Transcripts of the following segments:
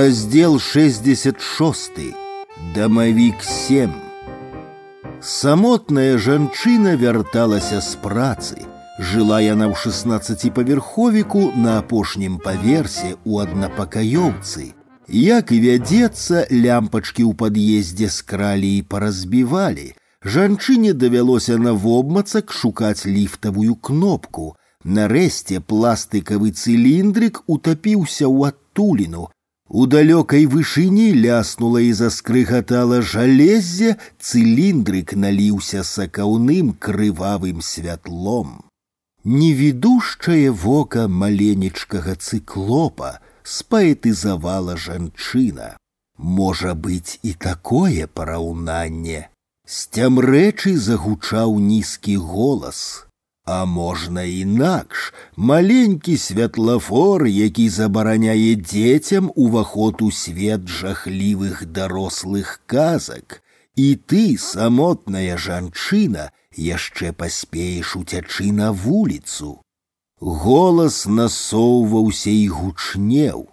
Раздел 66. Дамавік 7. Самотная жанчына вярталася з працы. Жыла яна ў 16павярховіку на апошнім паверсе ў аднапакаёўцы. Як і вядзецца, лямпачкі ў пад'ездзе скралі і паразбівалі. Жанчыне давялося на вобмацак шукаць ліфтавую кнопку. Нарэшце пластыкавы цыліндрык утапіўся ў адтуліну, у далёкай вышыні ляснула і заскрыгатала жалезе, цыліндрык наліўся сакаўным крывавым святлом. Невідушчае вока маленечкага цыклопа спаэтызавала жанчына. Можа быць і такое параўнанне. Сцямрэчы загучаў нізкі голас. А можна інакш маленькі святлафор, які забараняе дзецям уваход у свет жахлівых дарослых казак. І ты, самотная жанчына, яшчэ паспееш уцячы на вуліцу. Голас насоўваўся і гучнеў.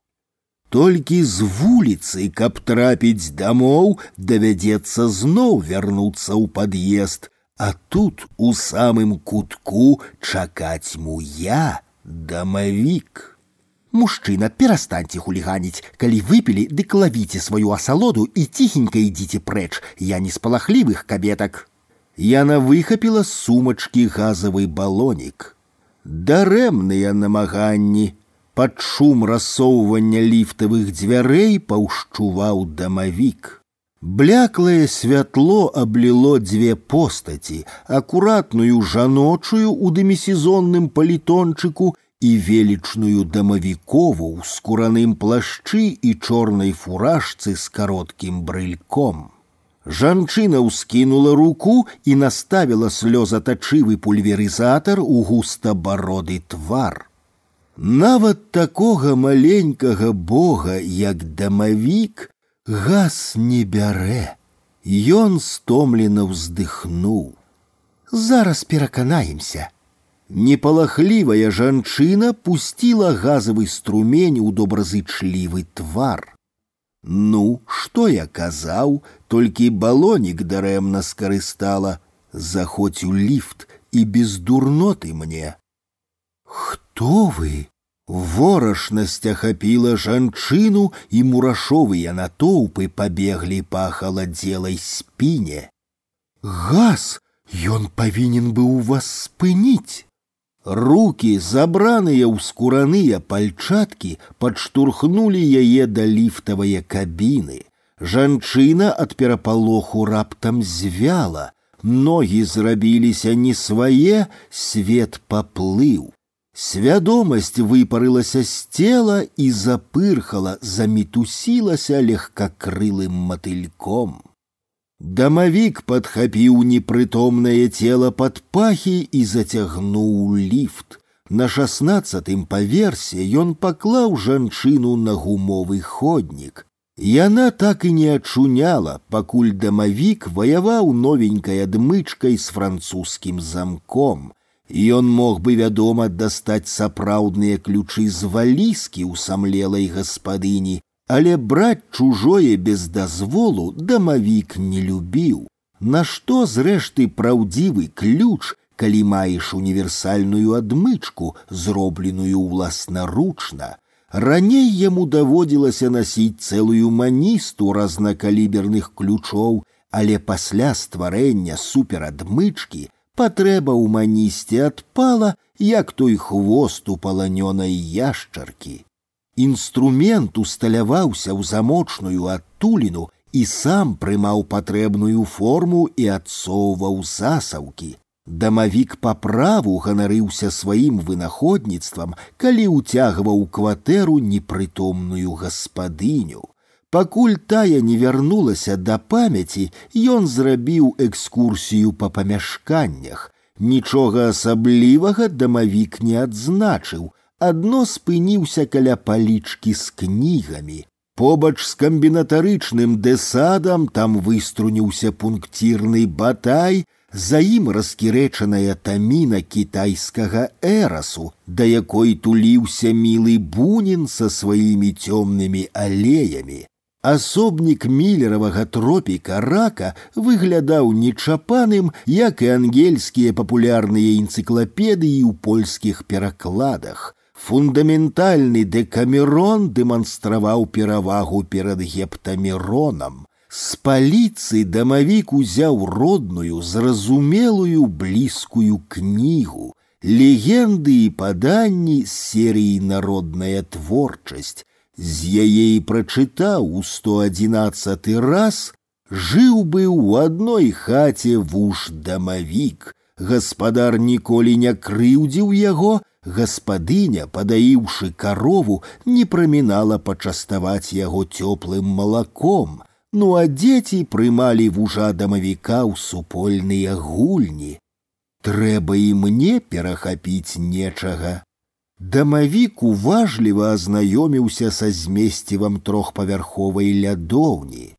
Толькі з вуліцы, каб трапіць дамоў, давядзецца зноў вярнуцца ў пад'езд, а тут у самым кутку чакаць му я, дамавік. Мужчына, перастаньце хуліганіць, калі выпілі, дык лавіце сваю асалоду і ціхенька ідзіце прэч, я не з палахлівых кабетак. Яна выхапіла з сумачкі газавы балонік. Дарэмныя намаганні. Пад шум рассоўвання ліфтавых дзвярэй паўшчуваў дамавік. Бляклае святло абліло дзве постаці, акуратную жаночую у дэмісезонным палітончыку і велічную дамавікову ў скураным плашчы і чорнай фуражцы з кароткім брыльком. Жанчына ўскінула руку і наставіла слёзатачывы пульверызатар у густабароды твар. Нават такога маленькага бога, як дамавік, газ не бярэ. Ён стомлена ўздыхнуў. Зараз пераканаемся. Непалахлівая жанчына пусціла газавы струмень у добразычлівы твар. Ну, што я казаў, толькі балонік дарэмна скарыстала, заходзь у ліфт і без дурноты мне. Хто вы? Ворашнасць ахапіла жанчыну і мурашовыя натоўпы пабеглі па халадзелай спіне. Газ, ён павінен быў вас спыніць. Рукі, забраныя ў скураныя пальчаткі, падштурхнулі яе да ліфтавае кабіны. Жанчына ад перапалоху раптам звяла, ногі зрабіліся не свае, свет паплыў. Свядомасць выпарылася з цела і запырхала, замітусілася легкакрылым матыльком. Дамавік падхапіў непрытомнае цела пад пахі і зацягнуў ліфт. На шаснаццатым паверсе ён паклаў жанчыну на гумовы ходнік. Яна так і не ачуняла, пакуль дамавік ваяваў новенькай адмычкай з французскім замком, Ён мог бы, вядома, дастаць сапраўдныя ключы з валіскі ў самлелай гаспадыні, але браць чужое без дазволу дамавік не любіў. Нашто зрэшты праўдзівы ключ, калі маеш універсальную адмычку, зробленую ўласнаручна. Раней яму даводзілася насіць цэлую маністу разнакаліберных ключоў, але пасля стварэння суперадмычкі патрэба ў манісце адпала, як той хвост у паланёнай яшчаркі. Інструмент усталяваўся ў замочную адтуліну і сам прымаў патрэбную форму і адсоўваў засаўкі. Дамавік па праву ганарыўся сваім вынаходніцтвам, калі ўцягваў кватэру непрытомную гаспадыню. Пакуль тая не вярнулася да памяці, ён зрабіў экскурсію па памяшканнях. Нічога асаблівага дамавік не адзначыў, адно спыніўся каля палічкі з кнігамі. Побач з камбінатарычным дэсадам там выструніўся пунктірны батай, за ім раскірэчаная таміна кітайскага эрасу, да якой туліўся мілы бунін са сваімі цёмнымі алеямі. Асобнік мілеравага тропіка рака выглядаў нечапаным, як і ангельскія папулярныя энцыклапедыі ў польскіх перакладах. Фундаментальны дэкамерон дэманстраваў перавагу перад гептамеронам. З паліцы дамавік узяў родную, зразумелую блізкую кнігу, легенды і паданні з серыі народная творчасць. З яе і прачытаў у 111 раз, жыў быў у адной хаце вуш дамавік. Гаспадар ніколі не крыўдзіў яго, гаспадыня, падаіўшы карову, не прамінала пачаставаць яго цёплым малаком. Ну а дзеці прымалі вужа дамавіка ў супольныя гульні. Трэба і мне перахапіць нечага. Дамавік уважліва азнаёміўся са змесцівам трохпавярховай лядоўні.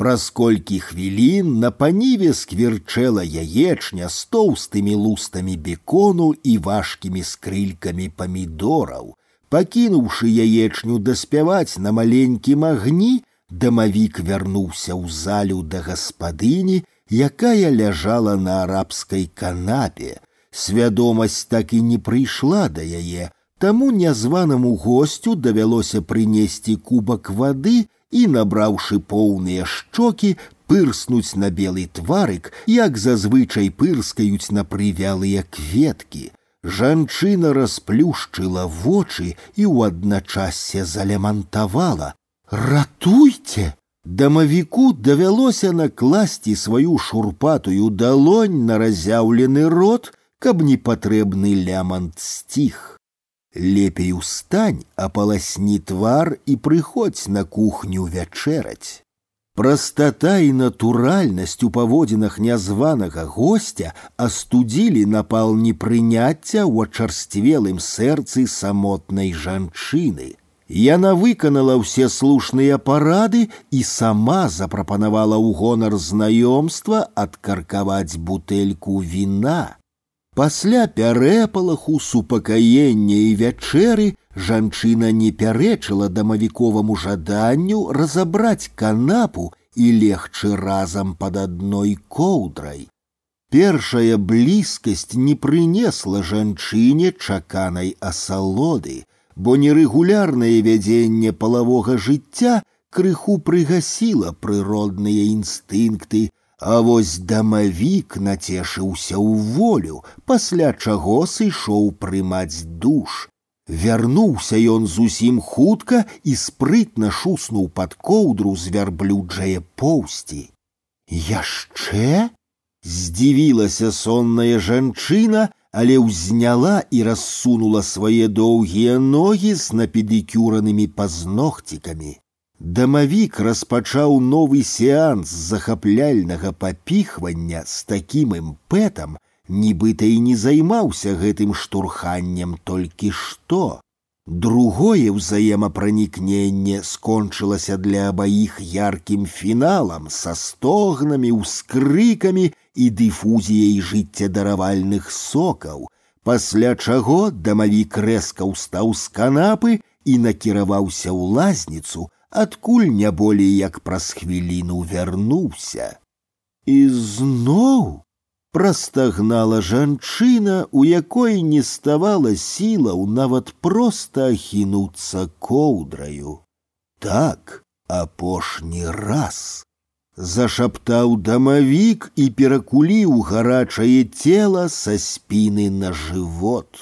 Праз колькі хвілін на паніве скверчэла яечня з тоўстымі лустамі бекону і важкімі скрылькамі памідораў. Пакінуўшы яечню даспяваць на маленькім агні, дамавік вярнуўся ў залю да гаспадыні, якая ляжала на арабскай канапе. Свядомасць так і не прыйшла да яе, таму нязванаму госцю давялося прынесці кубак вады, і, набраўшы поўныя шчокі, пырснуць на белы тварык, як зазвычай пырскаюць на прывялыя кветкі. Жанчына расплюшчыла вочы і ў адначассе залямантавала: « Ратуйце! Дамавіку давялося накласці сваю шурпатую далонь на разяўлены рот, каб непатрэбны лямант сціх. Лепей устань, апаласні твар і прыходзь на кухню вячэраць. Прастата і натуральнасць у паводзінах нязванага гостя астудзілі напал непрыняцця ў ачарсцвелым сэрцы самотнай жанчыны. Яна выканала ўсе слушныя парады і сама запрапанавала ў гонар знаёмства адкаркаваць бутэльку віна. Пасля пярэпалаху супакаення і вячэры жанчына не пярэчыла дамавіковаму жаданню разабраць канапу і легчы разам пад адной коўдрай. Першая блізкасць не прынесла жанчыне чаканай асалоды, бо нерэгулярнае вядзенне палавога жыцця крыху прыгасіла прыродныя інстынкты, а вось дамавік нацешыўся ў волю, пасля чаго сышоў прымаць душ. Вярнуўся ён зусім хутка і спрытна шуснуў пад коўдру з вярблюджае поўсці. Яшчэ? Здзівілася сонная жанчына, але ўзняла і рассунула свае доўгія ногі з напедыкюранымі пазногцікамі. Дамавік распачаў новы сеанс захапляльнага папіхвання з такім імпэтам, нібыта і не займаўся гэтым штурханнем толькі што. Другое ўзаемапранікненне скончылася для абаіх яркім фіналам са стогнамі, ускрыкамі і дыфузіяй жыццядаравальных сокаў, пасля чаго дамавік рэзка ўстаў з канапы і накіраваўся ў лазніцу, адкуль не болей як праз хвіліну вярнуўся. І зноў прастагнала жанчына, у якой не ставала сілаў нават проста ахінуцца коўдраю. Так, апошні раз. Зашаптаў дамавік і перакуліў гарачае цела са спіны на жывот.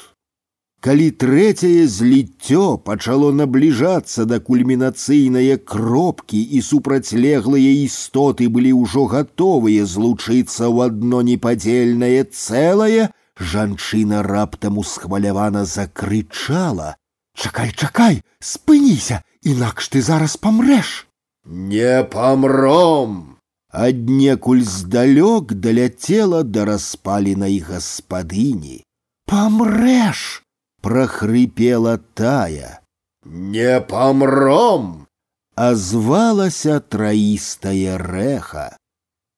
Калі трэцяе зліццё пачало набліжацца да кульмінацыйнае кропкі і супрацьлеглыя істоты былі ўжо гатовыя злучыцца ў адно непадзельнае цэлае, жанчына раптам усхвалявана закрычала: « Чакай, чакай, спыніся, інакш ты зараз памрэш. Не памром. Аднекуль здалёк даляцела да распаленай гаспадыні. Памрэш! прохрипела тая. Не памром! Азвалася траістая рэха.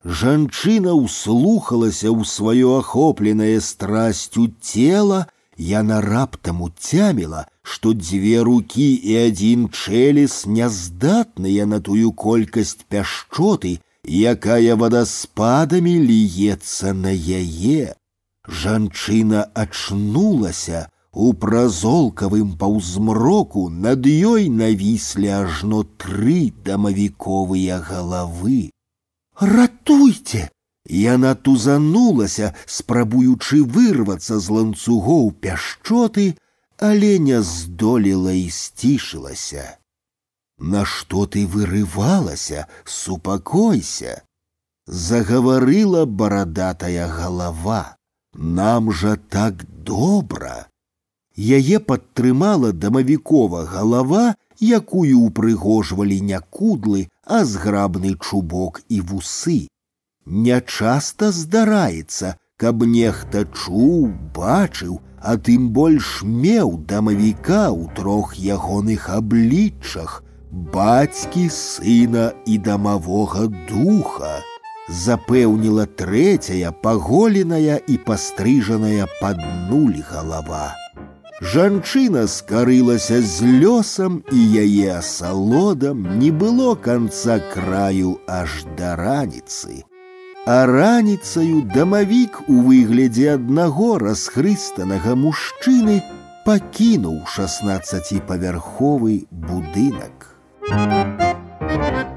Жанчына ўслухалася ў сваё ахопленае страсцю цела, яна раптам уцяміла, што дзве рукі і адзін чэлес няздатныя на тую колькасць пяшчоты, якая вадаспадамі ліецца на яе. Жанчына ачнулася, у празолкавым паўзмроку над ёй навіслі ажно тры дамавіковыя галавы. Ратуйце! Яна тузанулася, спрабуючы вырвацца з ланцугоў пяшчоты, але не здолела і сцішылася. Нашто ты вырывалася, супакойся! Загаварыла барадатая галава. Нам жа так добра. Яе падтрымала дамавікова галава, якую ўпрыгожвалі не кудлы, а зграбны чубок і вусы. Нячаста здараецца, каб нехта чуў, бачыў, а тым больш меў дамавіка ў трох ягоных абліччах, бацькі, сына і дамавога духа. Запэўніла трэцяя, паголеная і пастрыжаная пад нуль галава. Жанчына скарылася з лёсам і яе асалодам не было канца краю аж да раніцы. А раніцаю дамавік у выглядзе аднаго расхрыстанага мужчыны пакінуў шаснаццаціпавярховы будынак. Thank you.